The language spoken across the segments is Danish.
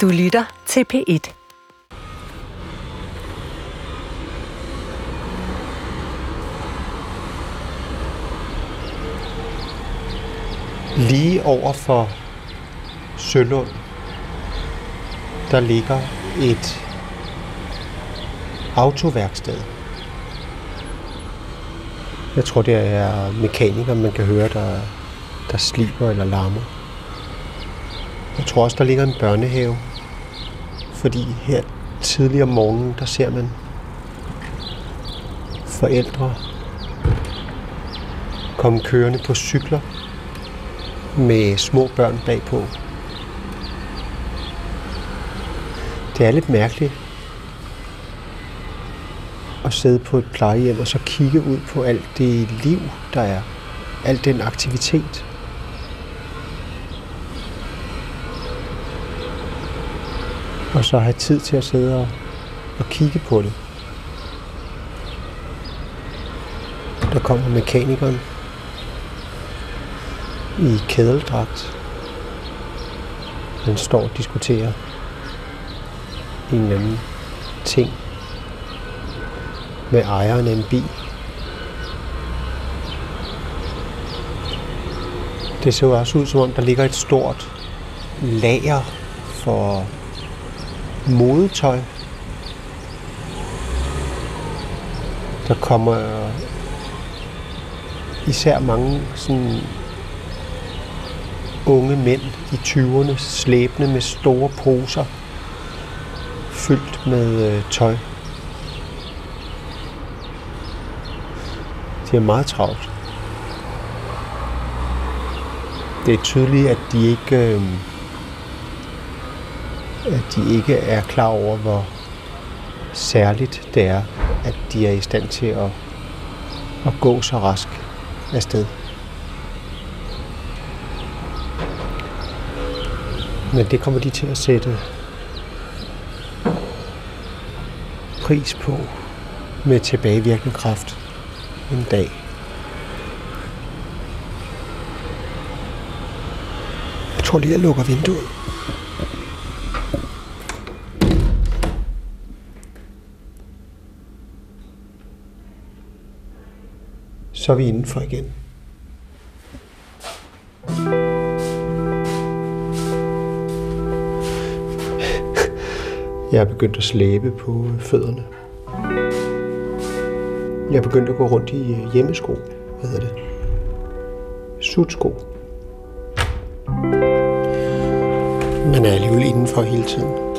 Du lytter til P1. Lige over for Sølund, der ligger et autoværksted. Jeg tror, det er mekanikere, man kan høre, der, der sliber eller larmer. Jeg tror også, der ligger en børnehave. Fordi her tidligere om morgenen, der ser man forældre komme kørende på cykler med små børn bagpå. Det er lidt mærkeligt at sidde på et plejehjem og så kigge ud på alt det liv, der er. Al den aktivitet. Og så have tid til at sidde og, og kigge på det. Der kommer mekanikeren i kædeldragt. Han står og diskuterer en eller anden ting med ejeren af en bil. Det ser også ud som om, der ligger et stort lager for modetøj. Der kommer især mange sådan unge mænd i 20'erne slæbende med store poser fyldt med øh, tøj. De er meget travlt. Det er tydeligt, at de ikke, øh, at de ikke er klar over, hvor særligt det er, at de er i stand til at, at gå så rask afsted. Men det kommer de til at sætte pris på med tilbagevirkende kraft en dag. Jeg tror lige, jeg lukker vinduet. Så er vi indenfor igen. Jeg er begyndt at slæbe på øh, fødderne. Jeg er begyndt at gå rundt i øh, hjemmesko. Hvad hedder det? Sutsko. Man er alligevel indenfor hele tiden.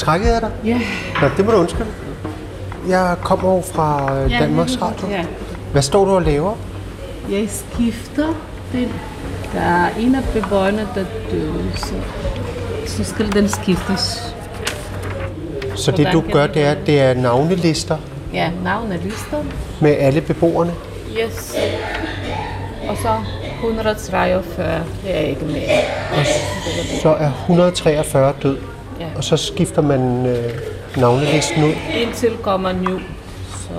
Forskrækkede jeg dig? Ja. Nå, det må du undskylde. Jeg kommer over fra øh, Ja, Danmarks Radio. Ja. Hvad står du og laver? Jeg skifter den. Der er en af beboerne, der døde, så, så skal den skiftes. Så det du gør, det er, det er navnelister Ja, navnelister. med alle beboerne. Yes. Og så 143, det er ikke med. Og så er 143 død. Og så skifter man øh, navnelisten ud. Indtil kommer ny. Så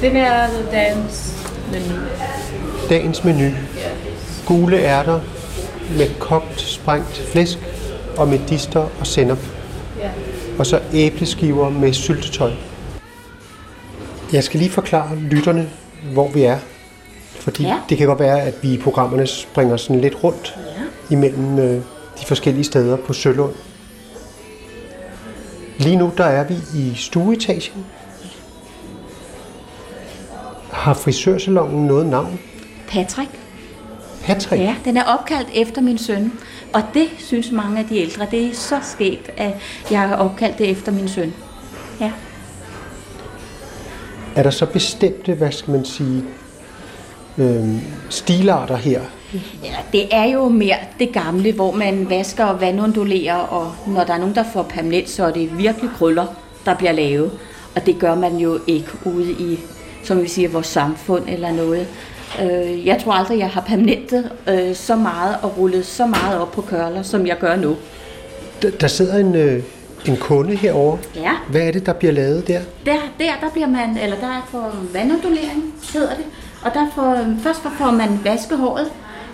det er dagens menu. Dagens menu. Gule ærter med kogt, sprængt flæsk og med dister og sennep. Ja. Og så æbleskiver med syltetøj. Jeg skal lige forklare lytterne, hvor vi er. Fordi. Ja. det kan godt være, at vi i programmerne springer sådan lidt rundt Ja. imellem øh, de forskellige steder på Sølund. Lige nu der er vi i stueetagen. Har frisørsalongen noget navn? Patrick. Patrick? Ja, den er opkaldt efter min søn. Og det synes mange af de ældre, det er så skægt, at jeg har opkaldt det efter min søn. Ja. Er der så bestemte, hvad skal man sige, øh, stilarter her? Ja. Det er jo mere det gamle, hvor man vasker og vandundulerer, og når der er nogen, der får permanent, så er det virkelig krøller, der bliver lavet. Og det gør man jo ikke ude i, som vi siger, vores samfund eller noget. Øh, Jeg tror aldrig, jeg har permanentet øh, så meget og rullet så meget op på kørler, som jeg gør nu. Der, der sidder en, øh, en kunde herovre. Ja. Hvad er det, der bliver lavet der? Der, der, der bliver man, eller der er for vandundulering, hedder det. Og der får, først får man vasket håret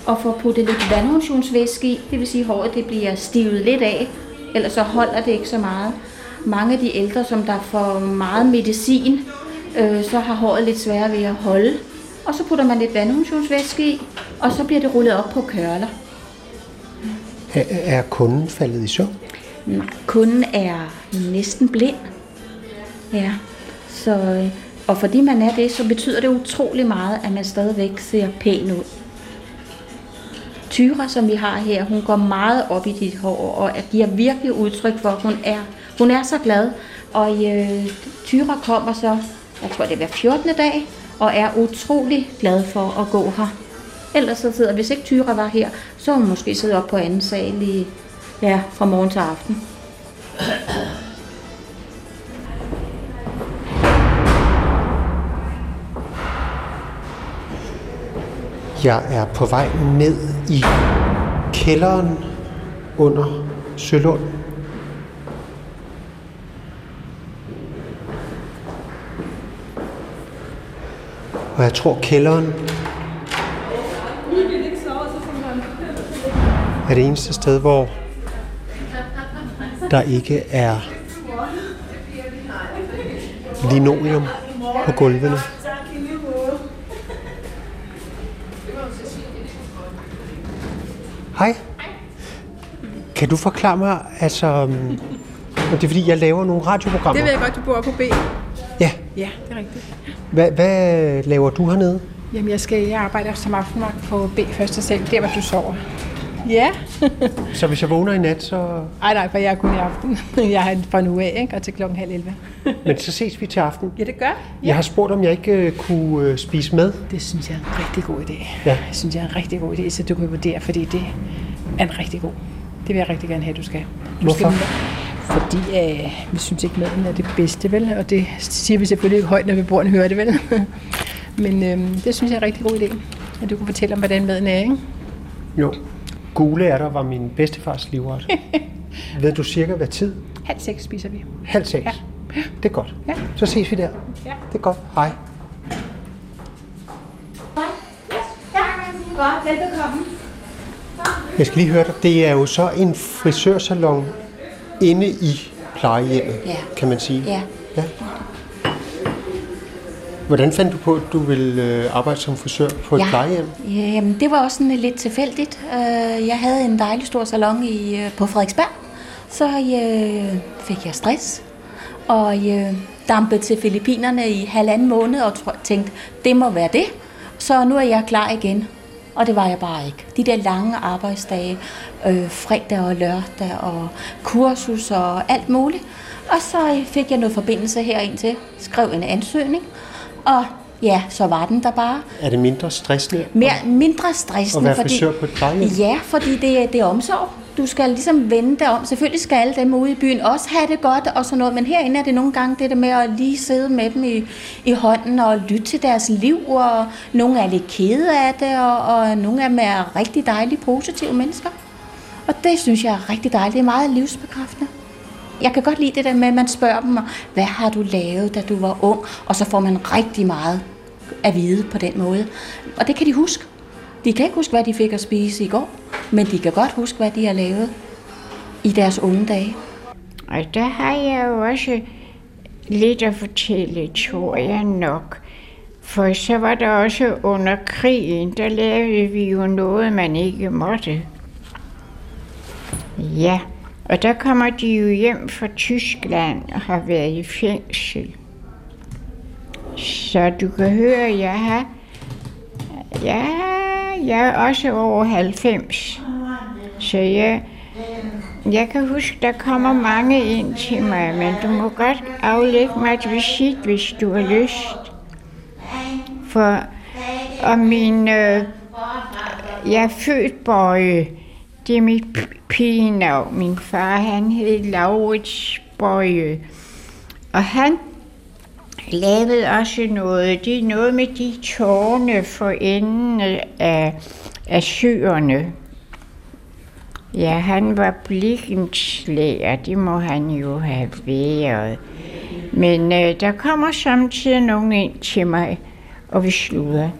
og får puttet lidt vandfunktionsvæske i. Det vil sige, at håret det bliver stivet lidt af, ellers så holder det ikke så meget. Mange af de ældre, som der får meget medicin, øh, så har håret lidt sværere ved at holde. Og så putter man lidt vandfunktionsvæske i, og så bliver det rullet op på kørler. Er, er kunden faldet i søvn? Nej, kunden er næsten blind. Ja, så, øh, og fordi man er det, så betyder det utrolig meget, at man stadigvæk ser pæn ud. Tyra, som vi har her, hun går meget op i dit hår, og giver virkelig udtryk for, at hun er, hun er så glad. Og øh, Tyra kommer så, jeg tror det er hver 14. dag, og er utrolig glad for at gå her. Ellers så sidder, hvis ikke Tyra var her, så hun måske sidde op på anden sal i, ja, fra morgen til aften. Jeg er på vej ned i kælderen under Sølund. Og jeg tror kælderen er det eneste sted, hvor der ikke er linoleum på gulvene. Hej. Kan du forklare mig, altså... øhm, og det er fordi, jeg laver nogle radioprogrammer. Det ved jeg godt, du bor på B. Ja. Ja, det er rigtigt. Hvad, hvad laver du hernede? Jamen, jeg, skal, jeg arbejder som aftenvagt på B første sal, der hvor du sover. Ja. Så hvis jeg vågner i nat, så... Ej, nej, for jeg er kun i aften. Jeg har fra nu af, ikke? Og til klokken halv 11. Men så ses vi til aften. Ja, det gør. Jeg har spurgt, om jeg ikke øh, kunne øh, spise med. Det synes jeg er en rigtig god idé. Ja. Jeg synes, jeg er en rigtig god idé, så du kan vurdere, fordi det er en rigtig god. Det vil jeg rigtig gerne have, du skal. Du Hvorfor? Skal, fordi øh, vi synes ikke, maden er det bedste, vel? Og det siger vi selvfølgelig ikke højt, når beboerne hører det, vel? Men øh, det synes jeg er en rigtig god idé. At du kunne fortælle om, hvordan maden er, ikke? Jo. Gule ærter var min bedstefars livret. Ved du cirka hvad tid? Halv seks spiser vi. Halv seks. Ja. Det er godt. Ja. Så ses vi der. Ja. Det er godt. Hej. Godt, velbekomme. Jeg skal lige høre dig. Det er jo så en frisørsalon inde i plejehjemmet, Ja. kan man sige. Ja. ja. Hvordan fandt du på, at du ville øh, arbejde som frisør på et Ja. plejehjem? Jamen, det var også sådan lidt tilfældigt. Øh, Jeg havde en dejlig stor salon i, øh, på Frederiksberg, så øh, fik jeg stress, og øh, dampede til Filippinerne i halvanden måned og tænkte, det må være det. Så nu er jeg klar igen. Og det var jeg bare ikke. De der lange arbejdsdage, øh, fredag og lørdag og kursus og alt muligt. Og så fik jeg noget forbindelse herind til, skrev en ansøgning, og ja, så var den der bare. Er det mindre stressende? Mere, mindre stressende. At være frisør på et plejehjem? Ja, fordi det, det er omsorg. Du skal ligesom vende dig om. Selvfølgelig skal alle dem ude i byen også have det godt og sådan noget, men herinde er det nogle gange det der med at lige sidde med dem i, i hånden og lytte til deres liv, og nogle er lidt kede af det, og, og nogle af dem er rigtig dejlige, positive mennesker. Og det synes jeg er rigtig dejligt. Det er meget livsbekræftende. Jeg kan godt lide det der med, at man spørger dem, hvad har du lavet, da du var ung? Og så får man rigtig meget at vide på den måde. Og det kan de huske. De kan ikke huske, hvad de fik at spise i går, men de kan godt huske, hvad de har lavet i deres unge dage. Og der har jeg jo også lidt at fortælle, tror jeg nok. For så var der også under krigen, der lavede vi jo noget, man ikke måtte. Ja, Og der kommer de jo hjem fra Tyskland og har været i fængsel. Så du kan høre, jeg har... Ja, jeg er også over 90. Så jeg, jeg kan huske, der kommer mange ind til mig, men du må godt aflægge mig et visit, hvis du har lyst. For og min, øh, jeg er født Bøje. Det er mit pigenavn. Min far, han hed Laurits Bøje. Og han lavede også noget. Det er noget med de tårne for enden af, af søerne. Ja, han var blikkenslæger, det må han jo have været. Men øh, der kommer samtidig nogen ind til mig, og vi slutter.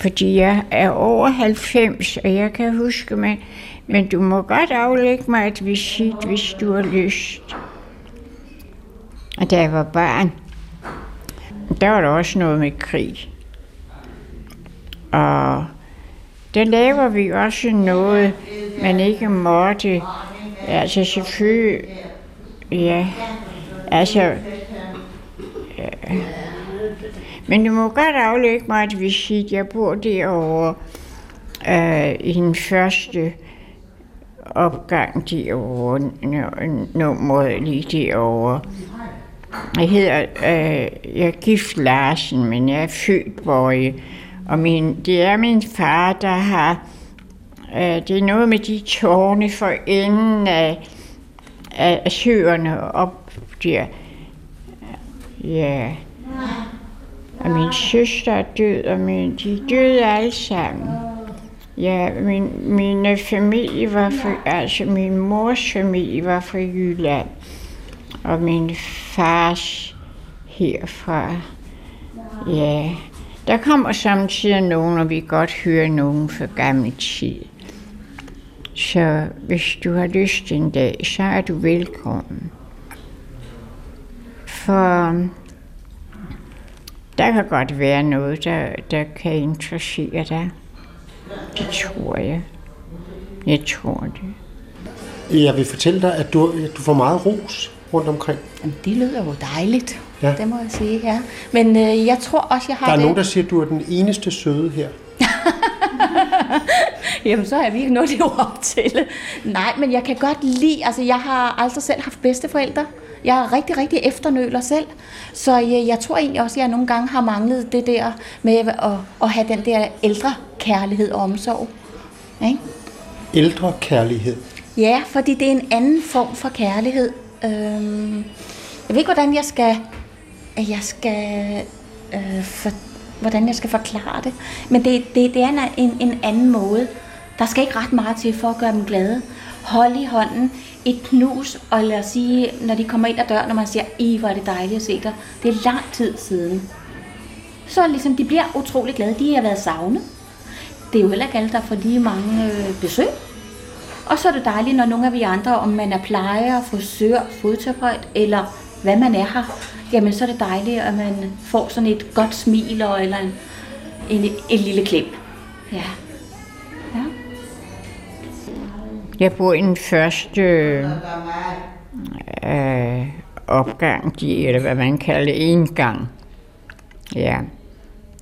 Fordi jeg er over 90, og jeg kan huske, men, men du må godt aflægge mig et visit, hvis du har lyst. Og da jeg var barn, der var der også noget med krig. Og der laver vi også noget, man ikke måtte. Altså selvfølgelig, ja, altså, ja. men du må godt aflægge mig at vi siger, at Jeg bor derovre øh, i den første opgang derovre, nummeret lige derovre. Jeg hedder, øh, jeg er gift Larsen, men jeg er født Bøje. Og min, det er min far, der har, øh, det er noget med de tårne for enden af, af søerne op der. Ja. Og min søster er død, og min, de er døde alle sammen. Ja, min, min familie var fra, altså min mors familie var fra Jylland, og min fars herfra. Ja, der kommer samtidig nogen, og vi godt høre nogen fra gammel tid. Så hvis du har lyst en dag, så er du velkommen. For der kan godt være noget, der, der kan interessere dig. Det tror jeg. Jeg tror det. Jeg vil fortælle dig, at du, at du får meget ros rundt omkring. Jamen, det lyder jo dejligt, Ja. det må jeg sige, ja. Men øh, jeg tror også, jeg har Der er det. nogen, der siger, at du er den eneste søde her. Jamen, så er vi ikke noget at leve op til. Nej, men jeg kan godt lide, altså jeg har aldrig selv haft bedsteforældre. Jeg er rigtig, rigtig efternøler selv. Så jeg, jeg tror egentlig også, at jeg nogle gange har manglet det der med at, at have den der ældre kærlighed og omsorg. Ikke? Ældre kærlighed. Ja, fordi det er en anden form for kærlighed. Øhm, jeg ved ikke, hvordan jeg skal, jeg skal, øh, for, hvordan jeg skal forklare det. Men det, det, det er en, en, en anden måde. Der skal ikke ret meget til for at gøre dem glade. Hold i hånden, et knus, og lad os sige, når de kommer ind ad døren, når man siger, i hvor er det dejligt at se dig. Det er lang tid siden. Så ligesom, de bliver utrolig glade. De har været savnet. Det er jo heller ikke alle, der får lige mange øh, besøg. Og så er det dejligt, når nogle af vi andre, om man er plejer, frisør, fodterapeut, eller hvad man er her, jamen så er det dejligt, at man får sådan et godt smil og eller en, en, en lille klip. Ja. ja. Jeg bor i den første øh, opgang, de, eller hvad man kalder det, engang. Ja.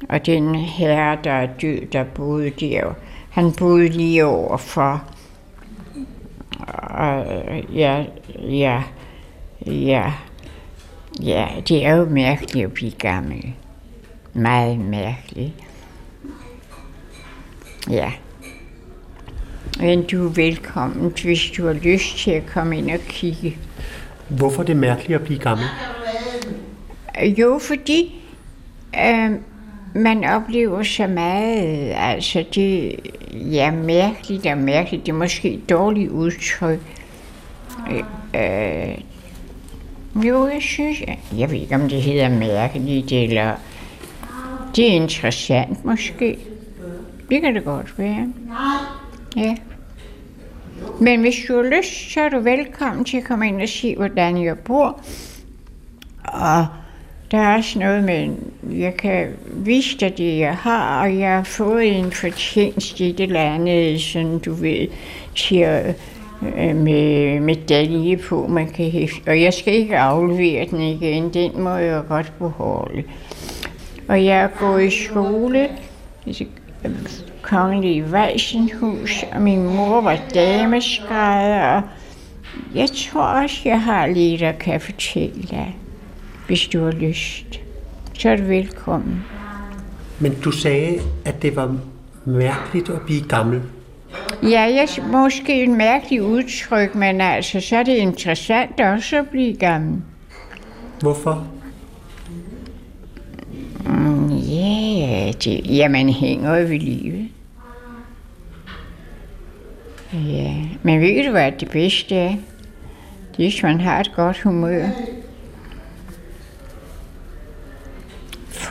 Og den herre, der er død, der boede der, han boede lige overfor. Og ja, ja, ja, ja, det er jo mærkeligt at blive gammel. Meget mærkeligt. Ja. Men du er velkommen, hvis du har lyst til at komme ind og kigge. Hvorfor er det mærkeligt at blive gammel? Jo, fordi øh, man oplever så meget, altså det ja, mærkeligt og mærkeligt, det er måske et dårligt udtryk. Øh, øh, jo, jeg synes, jeg ved ikke, om det hedder mærkeligt, eller det er interessant måske. Det kan det godt være. Ja. Men hvis du har lyst, så er du velkommen til at komme ind og se, hvordan jeg bor. Og der er også noget med, jeg kan vise dig det, jeg har, og jeg har fået en fortjeneste i det eller andet, sådan du ved, siger øh, med medalje på, man kan hæfte. Og jeg skal ikke aflevere den igen, den må jeg godt beholde. Og jeg er gået i skole, Kongelige Valsenhus, og min mor var dameskrædder. og Jeg tror også, jeg har lidt, der kan fortælle dig, hvis du har lyst. Så er du velkommen. Men du sagde, at det var mærkeligt at blive gammel. Ja, jeg måske et mærkeligt udtryk, men altså, så er det interessant også at blive gammel. Hvorfor? Mm, Ja, det, ja, man hænger jo ved livet. Ja, men ved du hvad det bedste er? Det er, hvis man har et godt humør.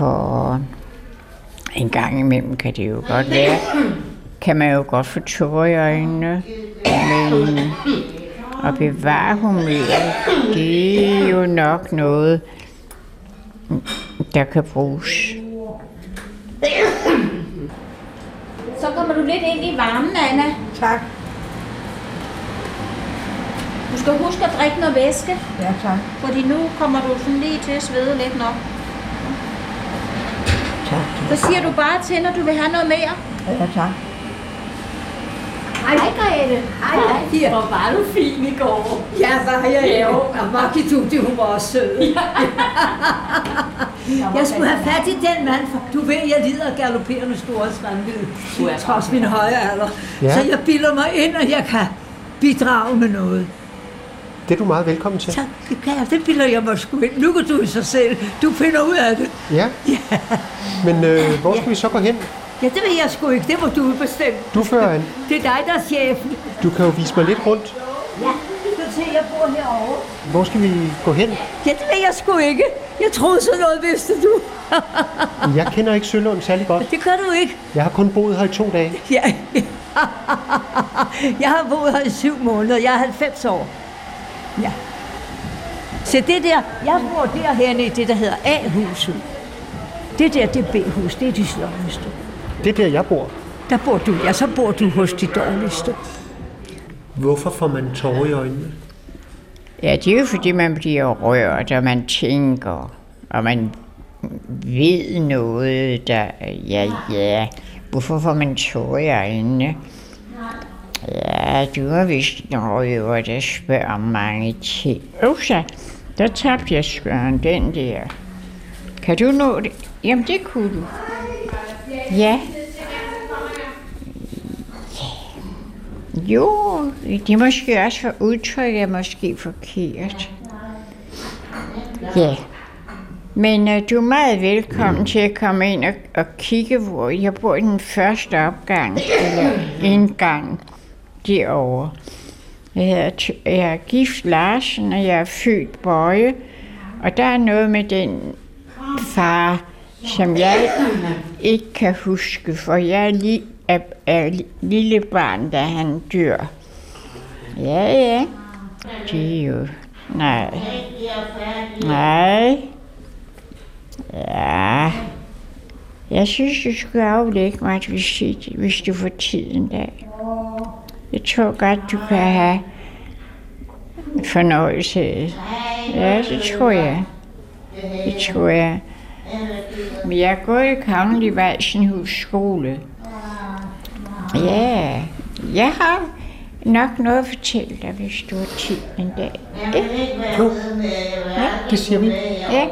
For en gang imellem kan det jo godt være, kan man jo godt få tårer i øjnene, men at bevare humøret, det er jo nok noget, der kan bruges. Så kommer du lidt ind i varmen, Anna. Tak. Du skal huske at drikke noget væske, Ja, tak. fordi nu kommer du sådan lige til at svede lidt nok. Tak. Så siger du bare til, når du vil have noget mere. Ja, tak. Hej, Grete. Hej, Hier. Hvor var du fin i går. Ja, var jeg jo. Og Maki Tutti, hun var også sød. Jeg skulle have fat i den mand, for du ved, jeg lider af galopperende storhedsvandvid, trods min høje alder. Ja. Så jeg bilder mig ind, at jeg kan bidrage med noget. Det er du meget velkommen til. Så det kan jeg, det bilder jeg mig sgu ind. Nu kan du i sig selv. Du finder ud af det. Ja. Men øh, hvor skal vi så gå hen? Ja, det ved jeg sgu ikke. Det må du bestemme. Du fører an. Det er dig, der er chefen. Du kan jo vise mig lidt rundt. Ja, du kan se, jeg bor herovre. Hvor skal vi gå hen? Ja, det ved jeg sgu ikke. Jeg troede så noget, vidste du. Jeg kender ikke Sølund særlig godt. Det gør du ikke. Jeg har kun boet her i to dage. Ja. jeg har boet her i syv måneder. Jeg er 90 år. Ja. Så det der, jeg bor derhenne i det, der hedder A-huset. Det der, det er B-hus, det er de dårligste. Det er der, jeg bor. Der bor du, ja, så bor du hos de dårligste. Hvorfor får man tårer i øjnene? Ja, det er jo fordi, man bliver rørt, og man tænker, og man ved noget, der, ja, ja, hvorfor får man tårer i øjnene? Ja, du har vist en røver, der spørger om mange ting. Usa, der tabte jeg skøren den der. Kan du nå det? Jamen, det kunne du. Ja. Jo, det er måske også for udtryk er måske forkert. Ja. Men uh, du er meget velkommen til at komme ind og, og kigge, hvor jeg bor i den første opgang, eller indgang derovre. Jeg, hedder, jeg er gift Larsen, og jeg er født Bøje. Og der er noget med den far, som jeg ikke kan huske, for jeg er, li- er, er lille barn, da han dør. Ja, ja. Det er jo... Nej. Nej. Ja. Jeg synes, du skulle aflægge mig et visit, hvis du får tid en dag. Jeg tror godt, du kan have fornøjelse. Ja, det tror jeg. Det tror jeg. Men jeg er gået i Kongelig Valsenhus skole. Ja, jeg har nok noget at fortælle dig, hvis du har tid en dag. Ikke? Jo, det siger vi. Ja.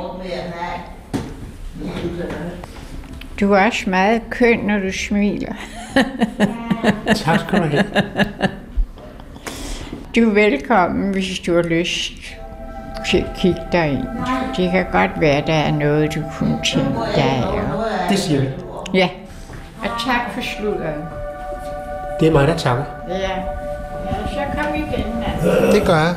Du er også meget køn, når du smiler. Tak skal du have. Du er velkommen, hvis du har lyst kigge dig ind. Det kan godt være, der er noget, du kunne tænke dig. Og... Det siger vi. Ja. Og tak for sludret. Det er mig, der takker. Ja. ja så kom igen, mand. Det gør jeg.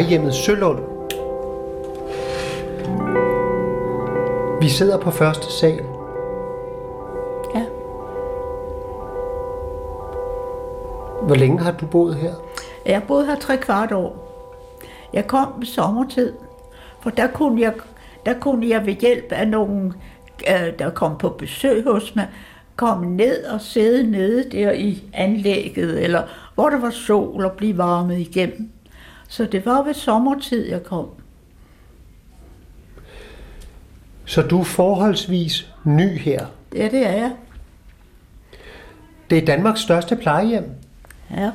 Plejehjemmet Sølund. Vi sidder på første sal. Ja. Hvor længe har du boet her? Jeg boede her tre kvart år. Jeg kom med sommertid, for der kunne jeg, der kunne jeg ved hjælp af nogen, øh, der kom på besøg hos mig, komme ned og sidde nede der i anlægget, eller hvor der var sol og blive varmet igennem. Så det var ved sommertid, jeg kom. Så du er forholdsvis ny her. Ja, det er jeg. Det er Danmarks største plejehjem. Ja.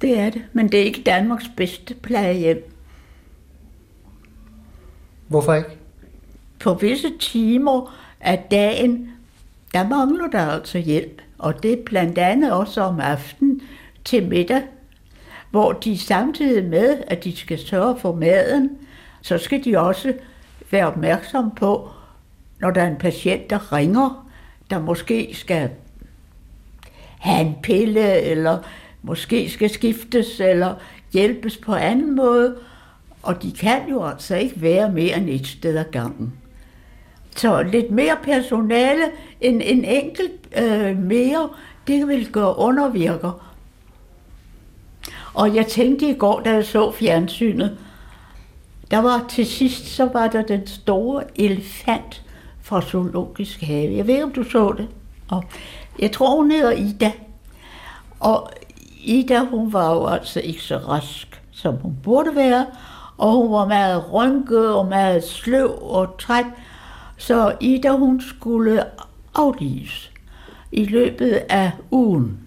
Det er det, men det er ikke Danmarks bedste plejehjem. Hvorfor ikke? På visse timer af dagen, der mangler der altså hjælp. Og det er blandt andet også om aftenen til middag, hvor de samtidig med, at de skal sørge for maden, så skal de også være opmærksom på, når der er en patient, der ringer, der måske skal have en pille, eller måske skal skiftes, eller hjælpes på anden måde. Og de kan jo altså ikke være mere end et sted ad gangen. Så lidt mere personale end en enkelt øh, mere, det vil gøre undervirker. Og jeg tænkte i går, da jeg så fjernsynet, der var til sidst, så var der den store elefant fra Zoologisk Have. Jeg ved ikke, om du så det. Og jeg tror, hun hedder Ida. Og Ida, hun var jo altså ikke så rask, som hun burde være. Og hun var meget rynket og meget sløv og træt. Så Ida, hun skulle aflives i løbet af ugen.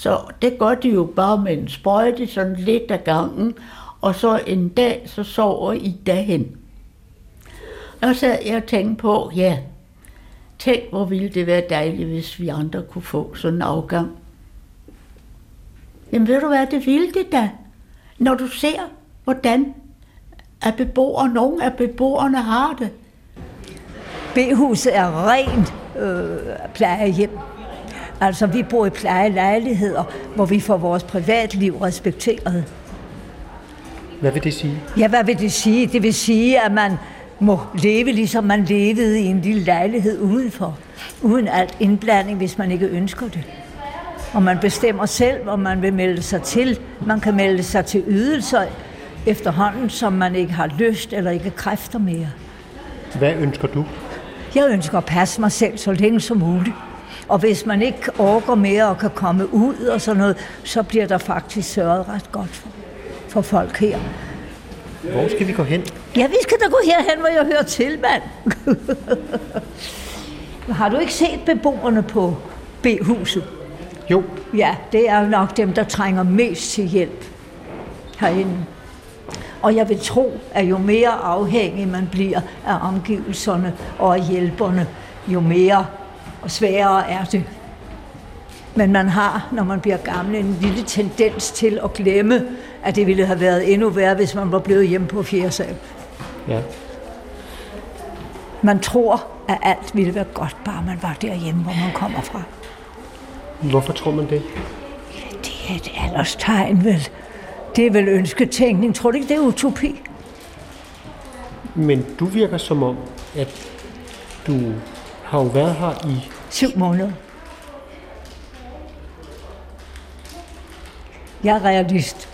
Så det gør de jo bare med en sprøjte, sådan lidt af gangen, og så en dag, så sover I hen. Og så jeg og tænkte på, ja, tænk hvor ville det være dejligt, hvis vi andre kunne få sådan en afgang. Jamen ved du hvad, det ville det da. Når du ser, hvordan at beboere, nogle af beboerne har det. B-huset er rent øh, plejehjem. Altså, vi bor i plejelejligheder, hvor vi får vores privatliv respekteret. Hvad vil det sige? Ja, hvad vil det sige? Det vil sige, at man må leve, ligesom man levede i en lille lejlighed udenfor. Uden alt indblanding, hvis man ikke ønsker det. Og man bestemmer selv, om man vil melde sig til. Man kan melde sig til ydelser efterhånden, som man ikke har lyst eller ikke kræfter mere. Hvad ønsker du? Jeg ønsker at passe mig selv så længe som muligt. Og hvis man ikke orker mere og kan komme ud og sådan noget, så bliver der faktisk sørget ret godt for, for folk her. Hvor skal vi gå hen? Ja, vi skal da gå herhen, hvor jeg hører til, mand. Har du ikke set beboerne på B-huset? Jo, Ja, det er nok dem, der trænger mest til hjælp herinde. Og jeg vil tro, at jo mere afhængig man bliver af omgivelserne og af hjælperne, jo mere og sværere er det. Men man har, når man bliver gammel, en lille tendens til at glemme, at det ville have været endnu værre, hvis man var blevet hjemme på fjerde sal. ja. Man tror, at alt ville være godt, bare man var derhjemme, hvor man kommer fra. Hvorfor tror man det? Det er et alderstegn, vel? Det er vel ønsketænkning. Tror du ikke, det er utopi? Men du virker som om, at du har jo været her i... Syv måneder. Jeg er realist.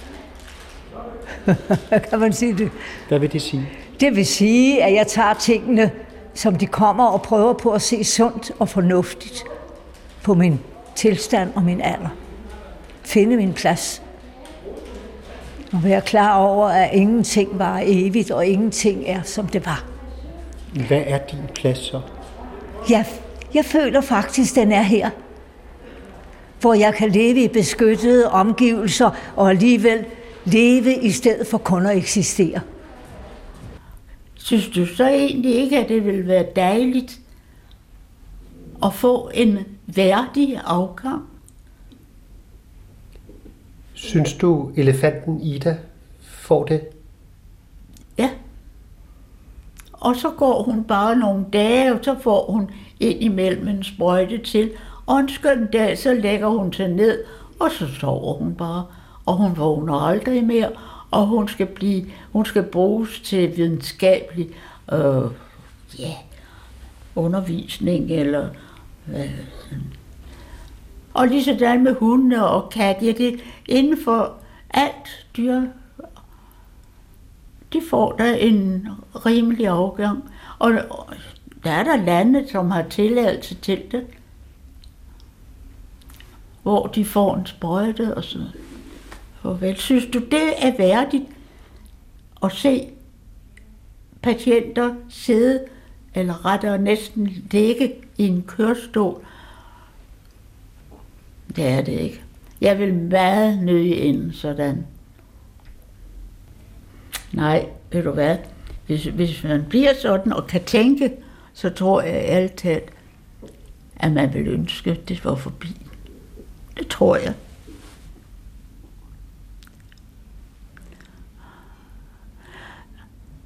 kan man sige det? Hvad vil det sige? Det vil sige, at jeg tager tingene, som de kommer, og prøver på at se sundt og fornuftigt på min tilstand og min alder. Finde min plads. Og være klar over, at ingenting var evigt, og ingenting er, som det var. Hvad er din plads så? Jeg, jeg føler faktisk, den er her. Hvor jeg kan leve i beskyttede omgivelser, og alligevel leve i stedet for kun at eksistere. Synes du så egentlig ikke, at det ville være dejligt at få en værdig afgang? Synes du, elefanten Ida får det? Ja. Og så går hun bare nogle dage, og så får hun ind imellem en sprøjte til. Og en skøn dag, så lægger hun sig ned, og så sover hun bare. og hun vågner aldrig mere, og hun skal, blive, hun skal bruges til videnskabelig øh, ja, undervisning, eller øh, og lige sådan med hunde og katte, ja, det inden for alt dyr, de får der en rimelig afgang. Og der er der lande, som har tilladelse til det, hvor de får en sprøjte og så Farvel. Synes du, det er værdigt at se patienter sidde, eller rettere næsten ligge i en kørestol? Det er det ikke. Jeg vil meget nøje ind sådan. Nej, ved du hvad? Hvis, hvis man bliver sådan og kan tænke, så tror jeg altid, at man vil ønske, at det var forbi. Det tror jeg.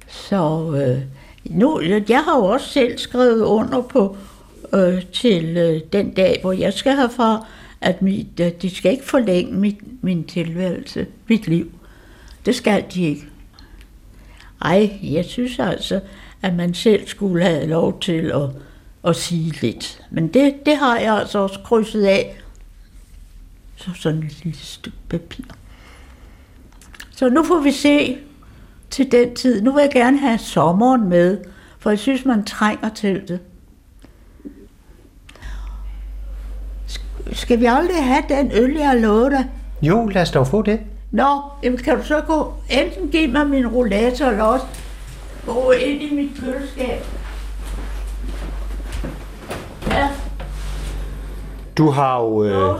Så øh, nu, jeg har jo også selv skrevet under på øh, til øh, den dag, hvor jeg skal herfra, at mit, øh, de skal ikke forlænge mit, min tilværelse, mit liv. Det skal de ikke. Ej, jeg synes altså, at man selv skulle have lov til at, at sige lidt. Men det, det har jeg altså også krydset af. Så sådan et lille stykke papir. Så nu får vi se til den tid. Nu vil jeg gerne have sommeren med, for jeg synes, man trænger til det. Skal vi aldrig have den øl, jeg har lovet dig? Jo, lad os dog få det. Nå, jamen kan du så gå, enten give mig min rollator, eller også gå ind i mit køleskab. Ja, Du har jo, øh,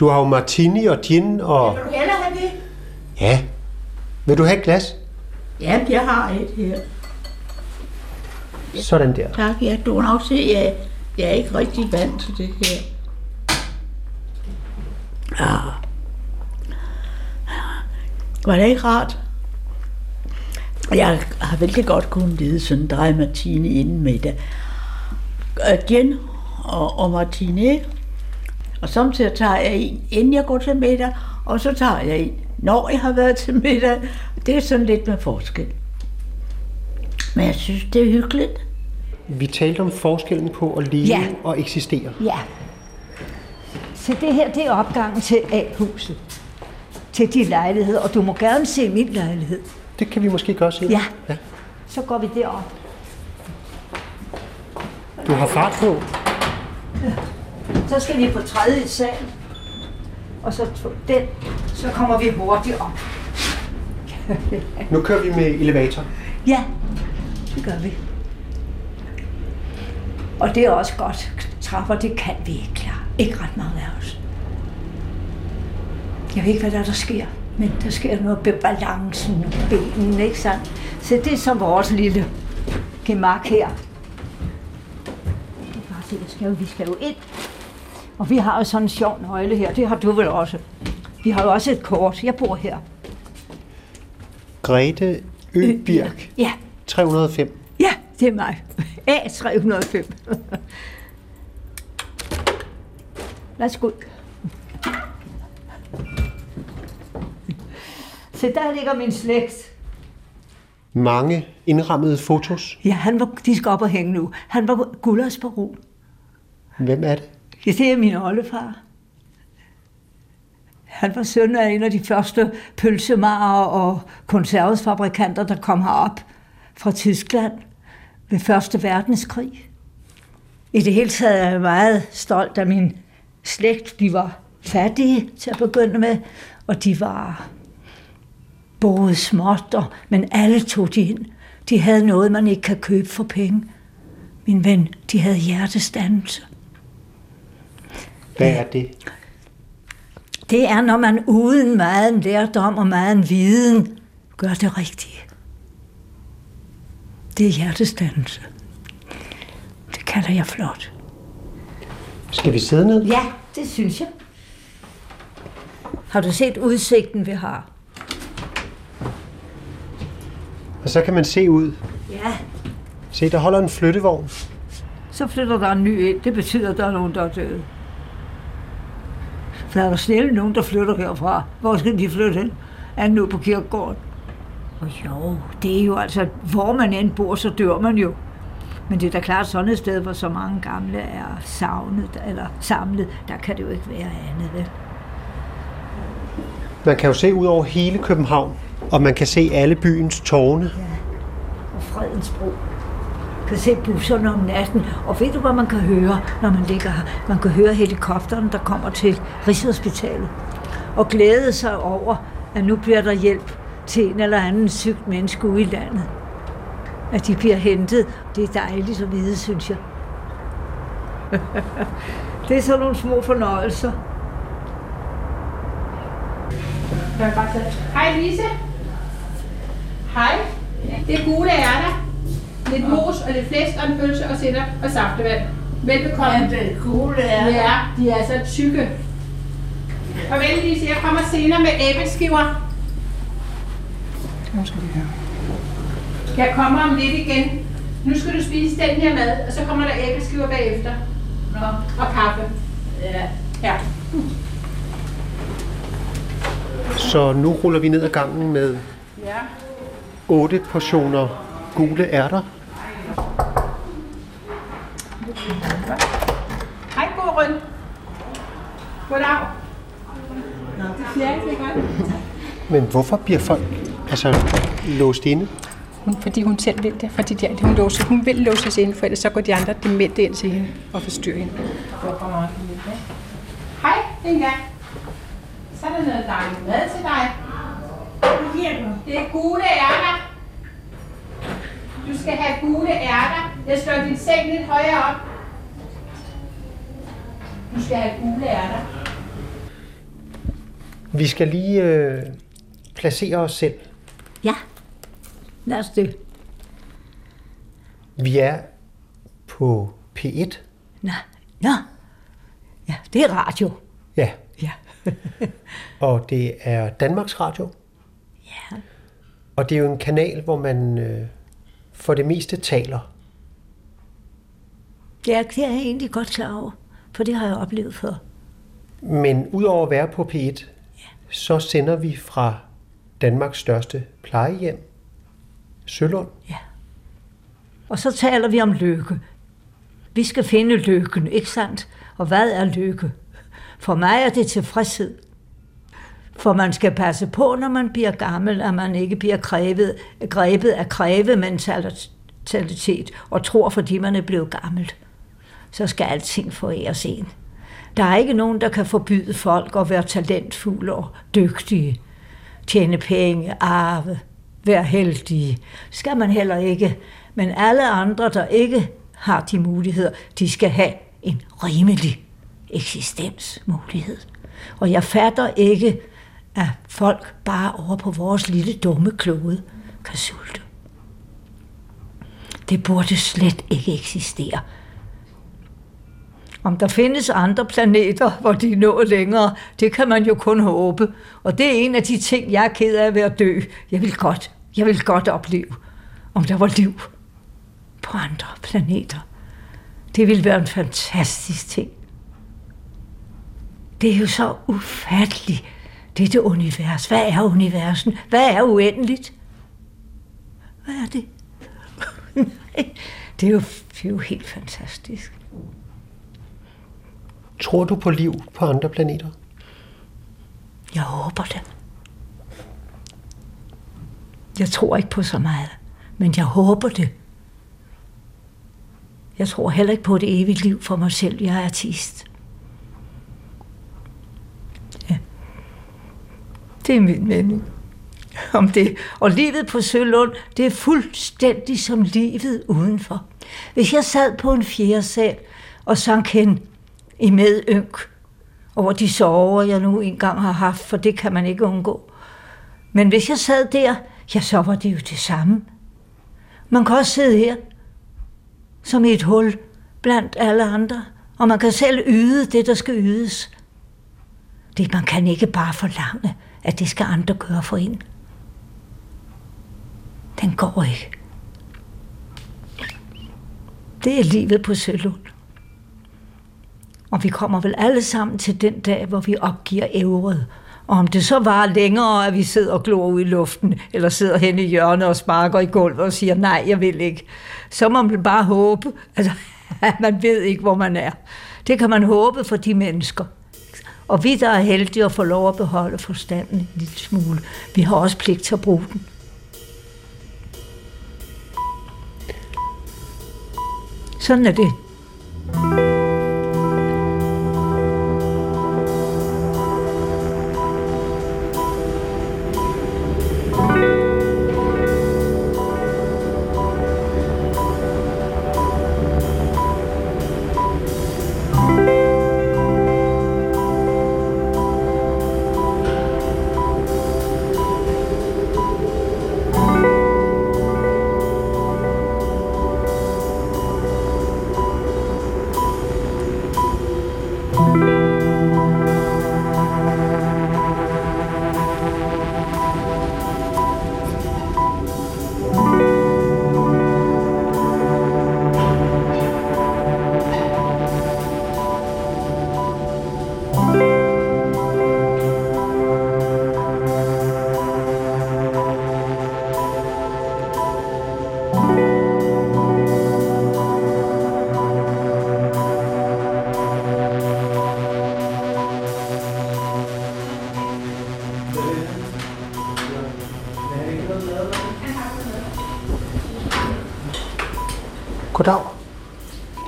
du har jo martini og gin og... Vil du hellere have det? Ja. Vil du have et glas? Ja, jeg har et her. Sådan der. Tak, ja, du kan nok se, at jeg, jeg er ikke rigtig vant til det her. Ah. Var det ikke rart? Jeg har vældig godt kunnet lide sådan en drej martini inden middag. Øh, Gin og, og martini, ikke? Og samtidig tager jeg en, inden jeg går til middag, og så tager jeg en, når jeg har været til middag. Det er sådan lidt med forskel. Men jeg synes, det er hyggeligt. Vi talte om forskellen på at leve Ja. og eksistere. Ja. Så det her, det er opgangen til A-huset. Til de lejligheder, og du må gerne se min lejlighed. Det kan vi måske godt se. Ja. ja. Så går vi derop. Du har fart på. Så skal vi på tredje sal. Og så den, så kommer vi hurtigt op. Nu kører vi med elevator. Ja, det gør vi. Og det er også godt. Trapper, det kan vi ikke klare. Ikke ret mange af os. Jeg ved ikke, hvad der, er, der sker, men der sker noget med balancen og benene, ikke sandt? Så det er så vores lille gemak her. Det er bare det, skal jo, vi skal jo ind. Og vi har jo sådan en sjov nøgle her, det har du vel også. Vi har jo også et kort. Jeg bor her. Grete Øbirk, Ja, 305. Ja, det er mig. A305. Værsgo. Se, der ligger min slægt. Mange indrammede fotos. Ja, han var, de skal op og hænge nu. Han var Gullers baron. Hvem er det? Ja, det er min oldefar. Han var søn af en af de første pølsemarer og konservesfabrikanter, der kom herop fra Tyskland ved Første Verdenskrig. I det hele taget er jeg meget stolt af min slægt. De var fattige til at begynde med, og de var både småt, og, men alle tog de ind. De havde noget, man ikke kan købe for penge. Min ven, de havde hjertestandelse. Hvad er det? Det er, når man uden meget lærdom og meget viden gør det rigtige. Det er hjertestandelse. Det kalder jeg flot. Skal vi sidde ned? Ja, det synes jeg. Har du set udsigten, vi har? Og så kan man se ud. Ja. Se, der holder en flyttevogn. Så flytter der en ny ind. Det betyder, at der er nogen, der er døde. For er der snælle nogen, der flytter herfra. Hvor skal de flytte hen? Er nu på kirkegården? Og jo, det er jo altså, hvor man end bor, så dør man jo. Men det er da klart sådan et sted, hvor så mange gamle er savnet eller samlet, der kan det jo ikke være andet, vel? Man kan jo se ud over hele København, og man kan se alle byens tårne. og Fredensbro. kan se busserne om natten, og ved du, hvad man kan høre, når man ligger her? Man kan høre helikopteren, der kommer til Rigshospitalet, og glæde sig over, at nu bliver der hjælp til en eller anden sygt menneske ude i landet. At de bliver hentet. Det er dejligt at vide, synes jeg. det er sådan nogle små fornøjelser. Hej Lise. Hej. Det er gule ærter. Lidt mos og lidt flæsk og en pølse og sætter og saftevand. Velbekomme. Ja, det er gule ærter. Ja, de er så tykke. Farvel Lise, jeg kommer senere med æbleskiver. Nu skal vi høre. Jeg kommer om lidt igen. Nu skal du spise den her mad, og så kommer der æbleskiver bagefter. Nå. Og kaffe. Ja. Ja. Så nu ruller vi ned ad gangen med Ja. Otte portioner gule ærter. Hej Gorøn. Goddag. Det siger ikke godt. Men hvorfor bliver folk altså, låst inde? Hun, fordi hun selv vil det. Fordi de, hun, låser, hun vil låses ind, for ellers så går de andre demente ind til hende og forstyrrer hende. Hej, Inga. Så er der noget dejligt mad til dig. Det er gule ærter. Du skal have gule ærter. Jeg slår din seng lidt højere op. Du skal have gule ærter. Vi skal lige øh, placere os selv. Ja, lad os det. Vi er på P1. Nå, nå. Ja, det er radio. Ja, Ja. og det er Danmarks Radio. Ja. Og det er jo en kanal, hvor man øh, for det meste taler. Er, det er jeg egentlig godt klar over, for det har jeg oplevet før. Men udover at være på P1, så sender vi fra Danmarks største plejehjem, Sølund. Og så taler vi om lykke. Vi skal finde lykken, ikke sandt? Og hvad er lykke? For mig er det tilfredshed. For man skal passe på, når man bliver gammel, at man ikke bliver krævet, grebet af krævementalitet og tror, fordi man er blevet gammel. Så skal alting foræres en. Der er ikke nogen, der kan forbyde folk at være talentfulde og dygtige. Tjene penge, arve, være heldige. Skal man heller ikke. Men alle andre, der ikke har de muligheder, de skal have en rimelig eksistensmulighed. Og jeg fatter ikke, at folk bare over på vores lille dumme klode kan sulte. Det burde slet ikke eksistere. Om der findes andre planeter, hvor de er nået længere, det kan man jo kun håbe. Og det er en af de ting, jeg er ked af ved at dø. Jeg vil godt, jeg vil godt opleve, om der var liv på andre planeter. Det ville være en fantastisk ting. Det er jo så ufatteligt, dette univers. Hvad er universen? Hvad er uendeligt? Hvad er det? det, er jo, det er jo helt fantastisk. Tror du på liv på andre planeter? Jeg håber det. Jeg tror ikke på så meget, men jeg håber det. Jeg tror heller ikke på det evige liv for mig selv. Jeg er artist. Det er min mening om det. Og livet på Sølund, det er fuldstændig som livet udenfor. Hvis jeg sad på en fjerde sal og sank hen i medynk over de sorger, jeg nu engang har haft, for det kan man ikke undgå. Men hvis jeg sad der, ja, så var det jo det samme. Man kan også sidde her, som i et hul blandt alle andre, og man kan selv yde det, der skal ydes. Det, man kan ikke bare forlange, at det skal andre gøre for en. Den går ikke. Det er livet på Sølund. Og vi kommer vel alle sammen til den dag, hvor vi opgiver ævret. Og om det så var længere, at vi sidder og glor ud i luften, eller sidder hen i hjørnet og sparker i gulvet og siger, nej, jeg vil ikke, så må man bare håbe, altså, at man ved ikke, hvor man er. Det kan man håbe for de mennesker. Og vi, der er heldige at få lov at beholde forstanden en lille smule, vi har også pligt til at bruge den. Sådan er det. Goddag.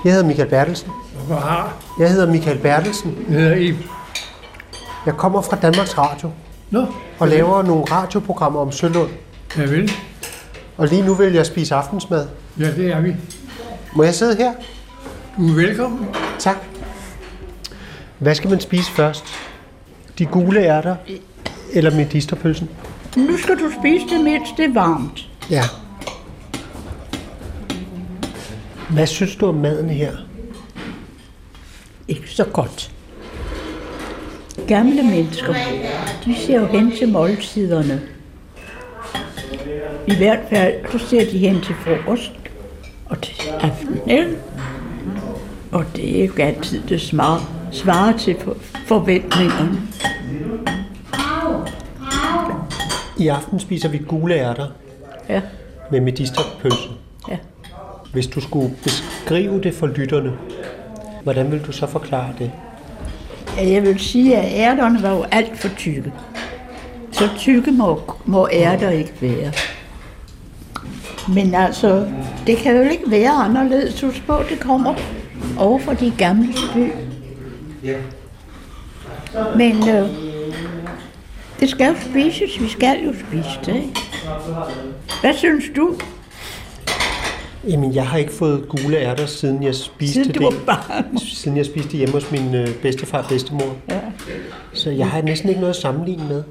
Jeg hedder Michael Bertelsen. Hvad har? Jeg hedder Michael Bertelsen. Jeg hedder Ib. Jeg kommer fra Danmarks Radio Nå, og laver nogle radioprogrammer om Sølund. jeg vil. Og lige nu vil jeg spise aftensmad. Ja, det er vi. Må jeg sidde her? Du er velkommen. Tak. Hvad skal man spise først? De gule ærter eller medisterpølsen? Nu skal du spise det, mens det er varmt. Ja. Hvad synes du om maden her? Ikke så godt. Gamle mennesker, de ser jo hen til måltiderne. I hvert fald, så ser de hen til frokost og til aften, ikke? Og det er jo ikke altid det smar, svarer til for, forventningerne. I aften spiser vi gule ærter Ja, med medisterpølse. Hvis du skulle beskrive det for lytterne, hvordan vil du så forklare det? Ja, Jeg vil sige, at ærterne var jo alt for tykke. Så tykke må, må ærter ikke være. Men altså, det kan jo ikke være anderledes. Du på, det kommer over fra de gamle by. Men øh, det skal jo spises. Vi skal jo spise det. ikke? Hvad synes du? Jamen, jeg har ikke fået gule ærter, siden jeg spiste Siden du det. var barn. Siden jeg spiste det hjemme hos min øh, bedstefar og bedstemor. Ja. Så jeg har næsten ikke noget at sammenligne med.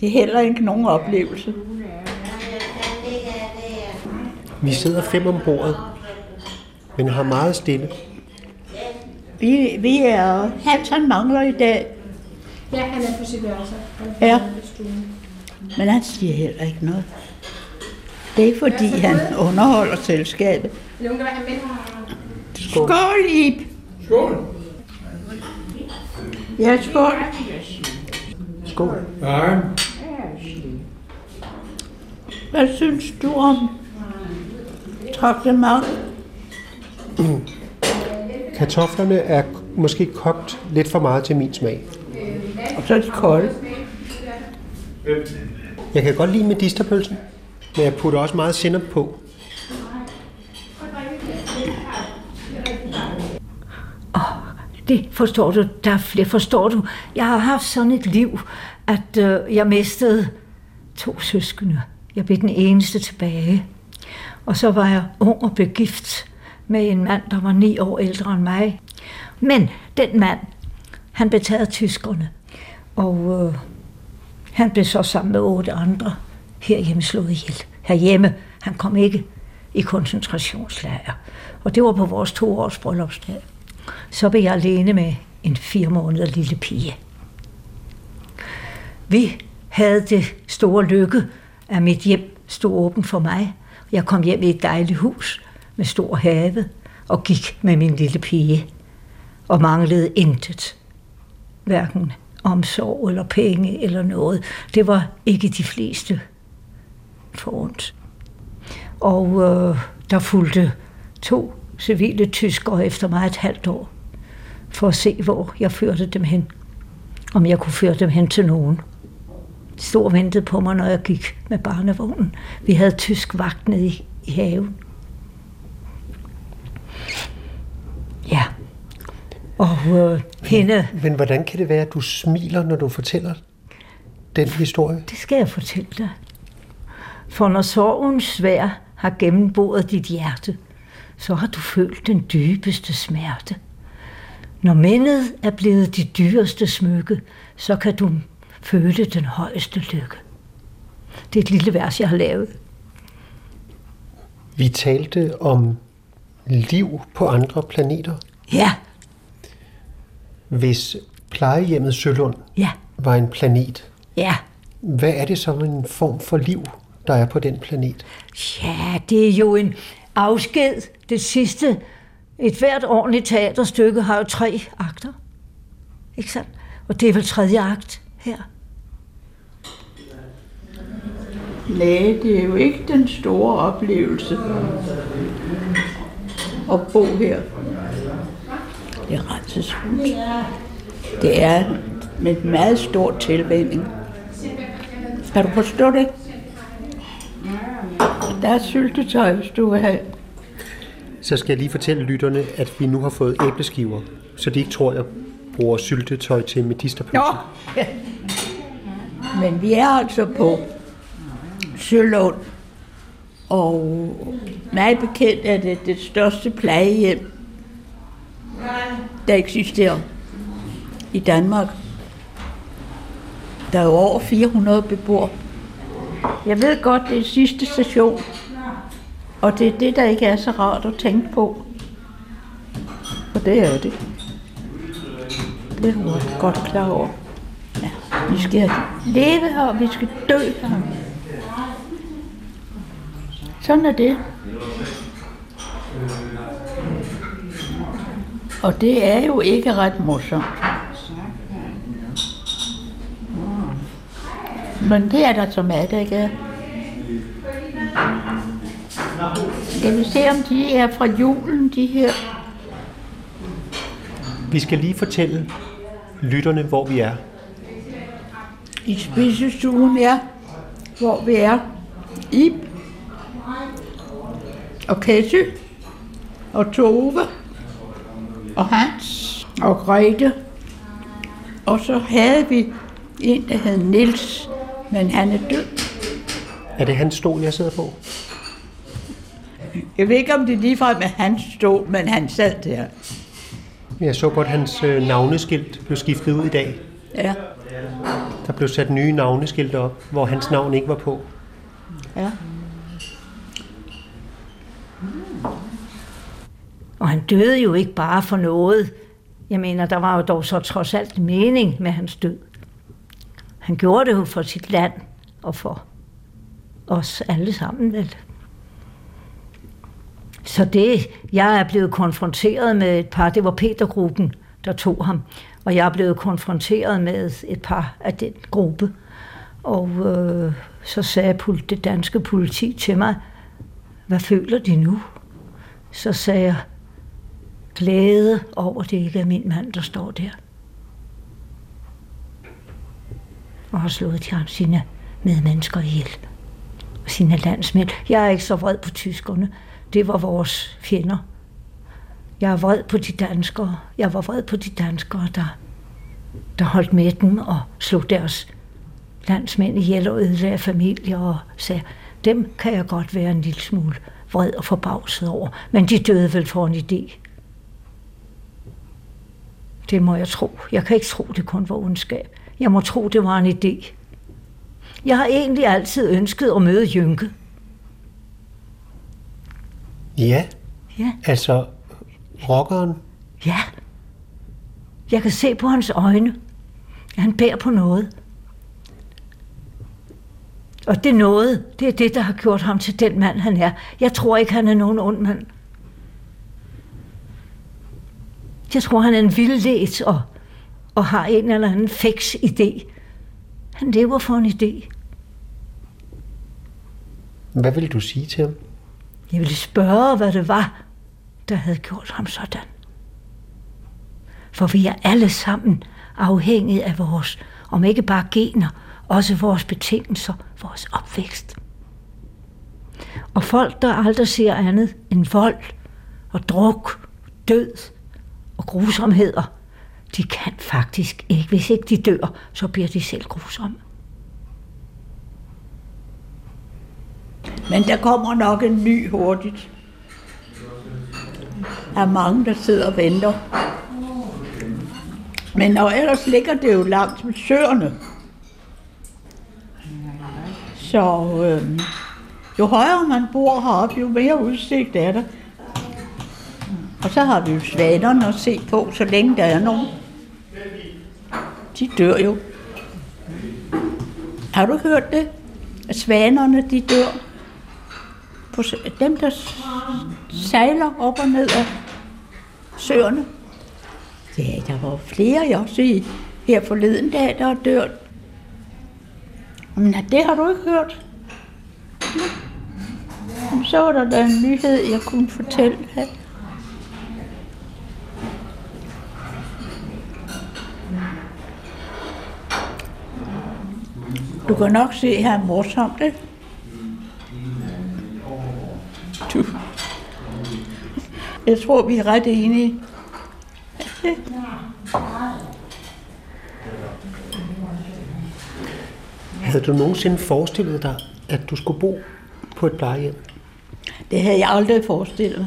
Det er heller ikke nogen oplevelse. Vi sidder fem om bordet, men har meget stille. Vi, vi er... Hans han mangler i dag. Ja, han er på sit værelse. Ja. Men han siger heller ikke noget. Det er fordi, han underholder selskabet. Med? Skål, Ib! Skål. Ja, skål. Skål. Ja, Hvad synes du om traktement? Kartoflerne er måske kogt lidt for meget til min smag. Og så er de kolde. Jeg kan godt lide medisterpølsen, men jeg putter også meget sennep på. Det forstår du, der det forstår du. Jeg har haft sådan et liv, at øh, jeg mistede to søskende. Jeg blev den eneste tilbage. Og så var jeg ung og begift med en mand, der var ni år ældre end mig. Men den mand, han blev taget af tyskerne. Og øh, han blev så sammen med otte andre herhjemme slået ihjel. Herhjemme, han kom ikke i koncentrationslejr. Og det var på vores toårs bryllupsdag. Så blev jeg alene med en fire måneder lille pige. Vi havde det store lykke, at mit hjem stod åben for mig. Jeg kom hjem i et dejligt hus med stor have og gik med min lille pige. og manglede intet. Hverken omsorg eller penge eller noget. Det var ikke de fleste forundt. Og øh, der fulgte to civile tyskere efter mig et halvt år, for at se, hvor jeg førte dem hen. Om jeg kunne føre dem hen til nogen. De stod og ventede på mig, når jeg gik med barnevognen. Vi havde tysk vagt nede i, i haven. Ja. Og øh, hende... Men hvordan kan det være, at du smiler, når du fortæller den historie? Det skal jeg fortælle dig. For når sorgens svær har gennemboret dit hjerte, så har du følt den dybeste smerte. Når mindet er blevet dit dyreste smykke, så kan du føle den højeste lykke. Det er et lille vers, jeg har lavet. Vi talte om liv på andre planeter. Ja, Hvis plejehjemmet Sølund ja, var en planet, ja. hvad er det så en form for liv, der er på den planet? Ja, det er jo en afsked. Det sidste. Et hvert ordentligt teaterstykke har jo tre akter. Ikke sandt? Og det er vel tredje akt her. Nej, det er jo ikke den store oplevelse at bo her. Det er smukt. Det er med en meget stor tilvænning. Kan du forstå det? Der er syltetøj, hvis du vil have. Så skal jeg lige fortælle lytterne, at vi nu har fået æbleskiver, så de ikke tror, jeg bruger syltetøj til medisterpølse. Nå. Men vi er altså på Sølund, og mig bekendt er det det største plejehjem, der eksisterer i Danmark. Der er jo over 400 beboere. Jeg ved godt, det er sidste station, og det er det, der ikke er så rart at tænke på. For det er det. Det er hun godt klar over. Ja, vi skal leve her, og vi skal dø her. Sådan er det. Og det er jo ikke ret morsomt. Men det er der som er, der ikke er. Skal vi se, om de er fra julen, de her? Vi skal lige fortælle lytterne, hvor vi er. I spisestuen, ja. Hvor vi er. Ib. Og Ketty. Og Tove. Og Hans. Og Grete. Og så havde vi en, der hed Nils, men han er død. Er det hans stol, jeg sidder på? Jeg ved ikke, om det ligefrem er hans stol, men han sad der. Jeg så godt, at hans øh, navneskilt blev skiftet ud i dag. Ja, Der blev sat nye navneskilte op, hvor hans navn ikke var på. ja. Og han døde jo ikke bare for noget. Jeg mener, der var jo dog så trods alt mening med hans død. Han gjorde det jo for sit land og for os alle sammen, vel? Så det, jeg er blevet konfronteret med et par, det var Petergruppen, der tog ham, og jeg er blevet konfronteret med et par af den gruppe. Og øh, så sagde det danske politi til mig, hvad føler de nu? Så sagde jeg, glæde over, det ikke er min mand, der står der. Og har slået de ham sine medmennesker ihjel. Og sine landsmænd. Jeg er ikke så vred på tyskerne. Det var vores fjender. Jeg er vred på de danskere. Jeg var vred på de danskere, der, der holdt med dem og slog deres landsmænd ihjel og ødelagde familier og sagde, dem kan jeg godt være en lille smule vred og forbavset over, men de døde vel for en idé. Det må jeg tro. Jeg kan ikke tro, det kun var ondskab. Jeg må tro, det var en idé. Jeg har egentlig altid ønsket at møde Jynke. Ja, Ja, altså rockeren. ja. Jeg kan se på hans øjne, at han bærer på noget. Og det noget, det er det, der har gjort ham til den mand, han er. Jeg tror ikke, han er nogen ond mand. Jeg tror, han er en vildledt og, og har en eller anden fix idé. Han lever for en idé. Hvad vil du sige til ham? Jeg ville spørge, hvad det var, der havde gjort ham sådan. For vi er alle sammen afhængige af vores, om ikke bare gener, også vores betingelser, vores opvækst. Og folk, der aldrig ser andet end vold og druk, død og grusomheder, de kan faktisk ikke. Hvis ikke de dør, så bliver de selv grusomme. Men der kommer nok en ny hurtigt. Der er mange, der sidder og venter. Men og ellers ligger det jo langt med søerne. Så øh, jo højere man bor heroppe, jo mere udsigt er der. Og så har vi jo svanerne at se på, så længe der er nogen. De dør jo. Har du hørt det? At svanerne, de dør. På, dem, der sejler op og ned af søerne. Ja, der var flere, jeg også i her forleden dag, der er dørt. Men det har du ikke hørt. Nå. Så var der da en nyhed, jeg kunne fortælle her. Du kan nok se, at han er morsomt, ikke? Du. Jeg tror, vi er ret enige. Havde du nogensinde forestillet dig, at du skulle bo på et plejehjem? Det havde jeg aldrig forestillet.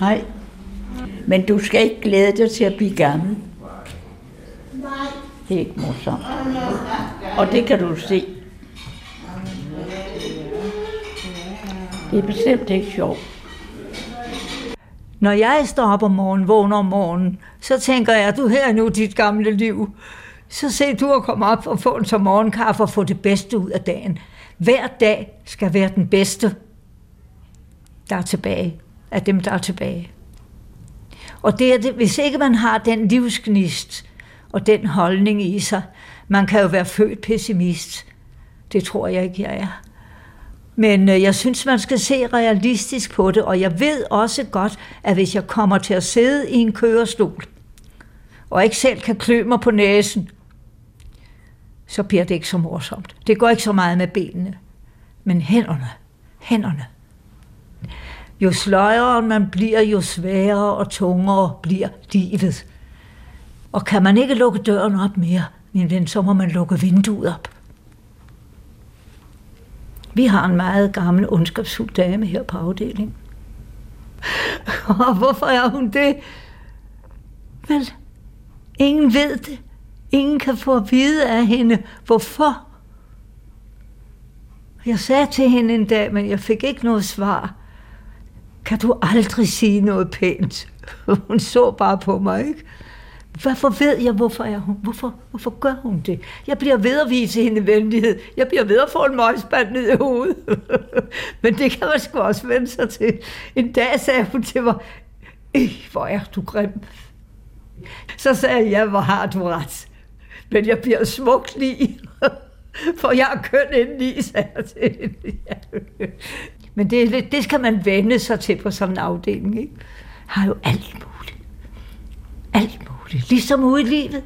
Nej. Men du skal ikke glæde dig til at blive gammel. Det er ikke morsomt. Og det kan du se. Det er bestemt ikke sjovt. Når jeg står op om morgenen, vågner om morgenen, så tænker jeg, du her er nu dit gamle liv. Så se du at komme op og få en så morgenkaffe og få det bedste ud af dagen. Hver dag skal være den bedste, der er tilbage, af dem, der er tilbage. Og det er det, hvis ikke man har den livsgnist og den holdning i sig, man kan jo være født pessimist. Det tror jeg ikke, jeg er. Men øh, jeg synes, man skal se realistisk på det, og jeg ved også godt, at hvis jeg kommer til at sidde i en kørestol, og ikke selv kan klø mig på næsen, så bliver det ikke så morsomt. Det går ikke så meget med benene, men hænderne, hænderne. Jo sløjere man bliver, jo sværere og tungere bliver livet. Og kan man ikke lukke døren op mere, min ven, så må man lukke vinduet op. Vi har en meget gammel, ondskabsfuld dame her på afdelingen. Og hvorfor er hun det? Vel, ingen ved det. Ingen kan få at vide af hende, hvorfor. Jeg sagde til hende en dag, men jeg fik ikke noget svar. Kan du aldrig sige noget pænt? Hun så bare på mig, ikke? Hvorfor ved jeg, hvorfor er hun? Hvorfor, hvorfor gør hun det? Jeg bliver ved at vise hende venlighed. Jeg bliver ved at få en møgspand ned i hovedet. Men det kan man sgu også vende sig til. En dag sagde hun til mig, hvor er du grim. Så sagde jeg, ja, hvor har du ret. Men jeg bliver smukt lige. For jeg er køn indeni, sagde jeg til hende. Men det, det skal man vende sig til på sådan en afdeling. Ikke? Har jo alt muligt. Alt muligt. Ligesom ude i livet.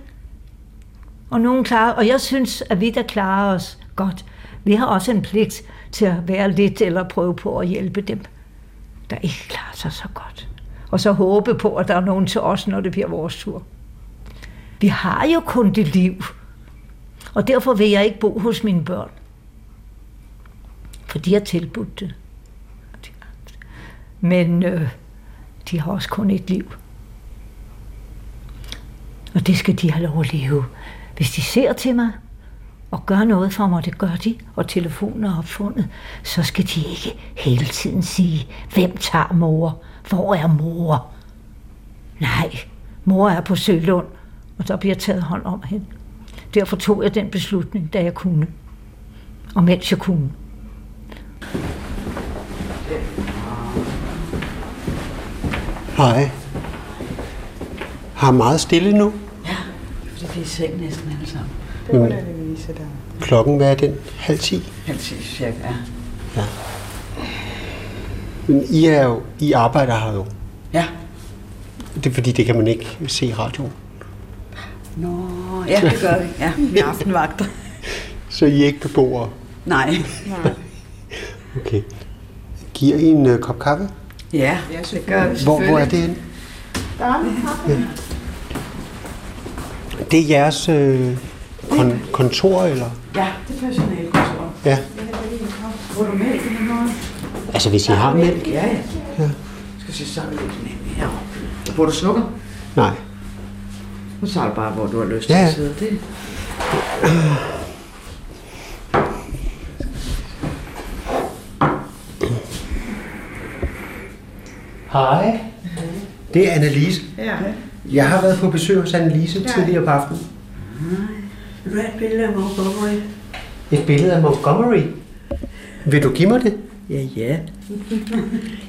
Og nogen klarer, og jeg synes, at vi, der klarer os godt, vi har også en pligt til at være lidt eller prøve på at hjælpe dem, der ikke klarer sig så godt. Og så håbe på, at der er nogen til os, når det bliver vores tur. Vi har jo kun det liv, og derfor vil jeg ikke bo hos mine børn. For de har tilbudt det. Men øh, de har også kun et liv. Og det skal de have lov at leve. Hvis de ser til mig og gør noget for mig, det gør de, og telefonen er opfundet, så skal de ikke hele tiden sige, hvem tager mor? Hvor er mor? Nej, mor er på Sølund, og der bliver taget hånd om hende. Derfor tog jeg den beslutning, da jeg kunne. Og mens jeg kunne. Hej. har meget stille nu. Fordi vi er i seng næsten alle sammen. Det var da Louise, der Klokken, hvad er den? Halv ti? halv ti cirka. Ja. Men I, er jo, I arbejder her jo. Ja. Det er fordi, det kan man ikke se i radioen. Nå, ja, det gør vi. Ja, vi er aftenvagter. Så I er ikke beboere. Nej. Okay. Giver I en uh, kop kaffe? Ja, det gør vi Hvor, hvor er det henne? Det er jeres øh, kon- kontor, eller? Ja, det er personalkontor. Ja. Hvor du mælk eller noget? Altså, hvis I har mælk? Ja, ja. Ja. Skal se så er det lidt. Ja. Hvor du sukker? Nej. Nu tager du bare, hvor du har lyst Ja, til ja. at sidde. Det. Hej. Det er Annelise. Ja. Jeg har været på besøg hos Annelise Ja. tidligere på aftenen. Vil du have et billede af Montgomery? Et billede af Montgomery. Vil du give mig det? Ja, ja.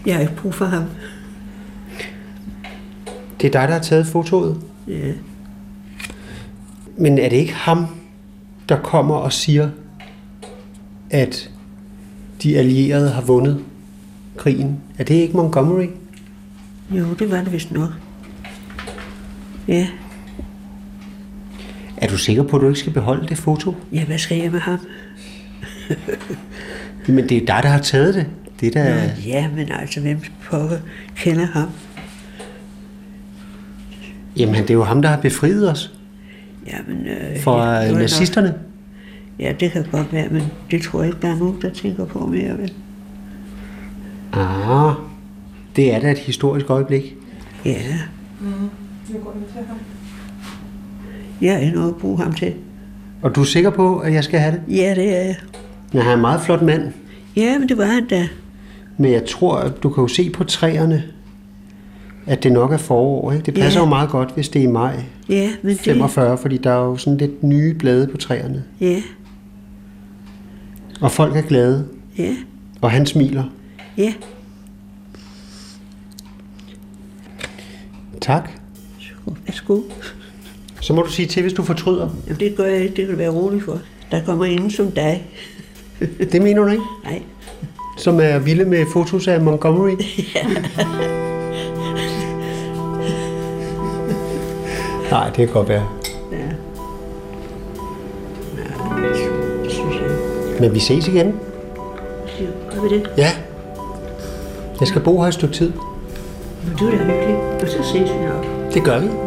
Jeg har ikke brug for ham. Det er dig, der har taget fotoet. Ja. Men er det ikke ham, der kommer og siger, at de allierede har vundet krigen? Er det ikke Montgomery? Jo, det var det vist nok. Ja. Er du sikker på, at du ikke skal beholde det foto? Ja, hvad skal jeg med ham? Men det er dig, der har taget det. Det er. Nå, ja, men altså, hvem pokker kender ham? Jamen, det er jo ham, der har befriet os Jamen, øh, fra ja, var nazisterne. Nok. Ja, det kan godt være, men det tror jeg ikke, der er nogen, der tænker på mere, vel? Ah, det er da et historisk øjeblik. Ja. Jeg er endnu at bruge ham til. Og du er sikker på, at jeg skal have det? Ja, det er jeg. Jeg har en meget flot mand, Ja, men det var han da. men jeg tror, at du kan jo se på træerne, at det nok er forår. Ikke? Det passer Ja. jo meget godt, hvis det er i maj Ja, men det... 45, fordi der er jo sådan lidt nye blade på træerne. Ja, Og folk er glade, ja, og han smiler. ja. Tak. Værsgo. Så må du sige til, hvis du fortryder. Jamen, det gør jeg ikke. Det kan du være rolig for. Der kommer ingen som dig. Det mener du ikke? Nej. Som er vilde med fotos af Montgomery? Nej, det kan godt være. Ja. Nej, det synes jeg ikke. Men vi ses igen. Gør vi det? Ja. Jeg skal bo her et stykke tid. Men det er da hyggeligt. Og så ses vi nok. Det gør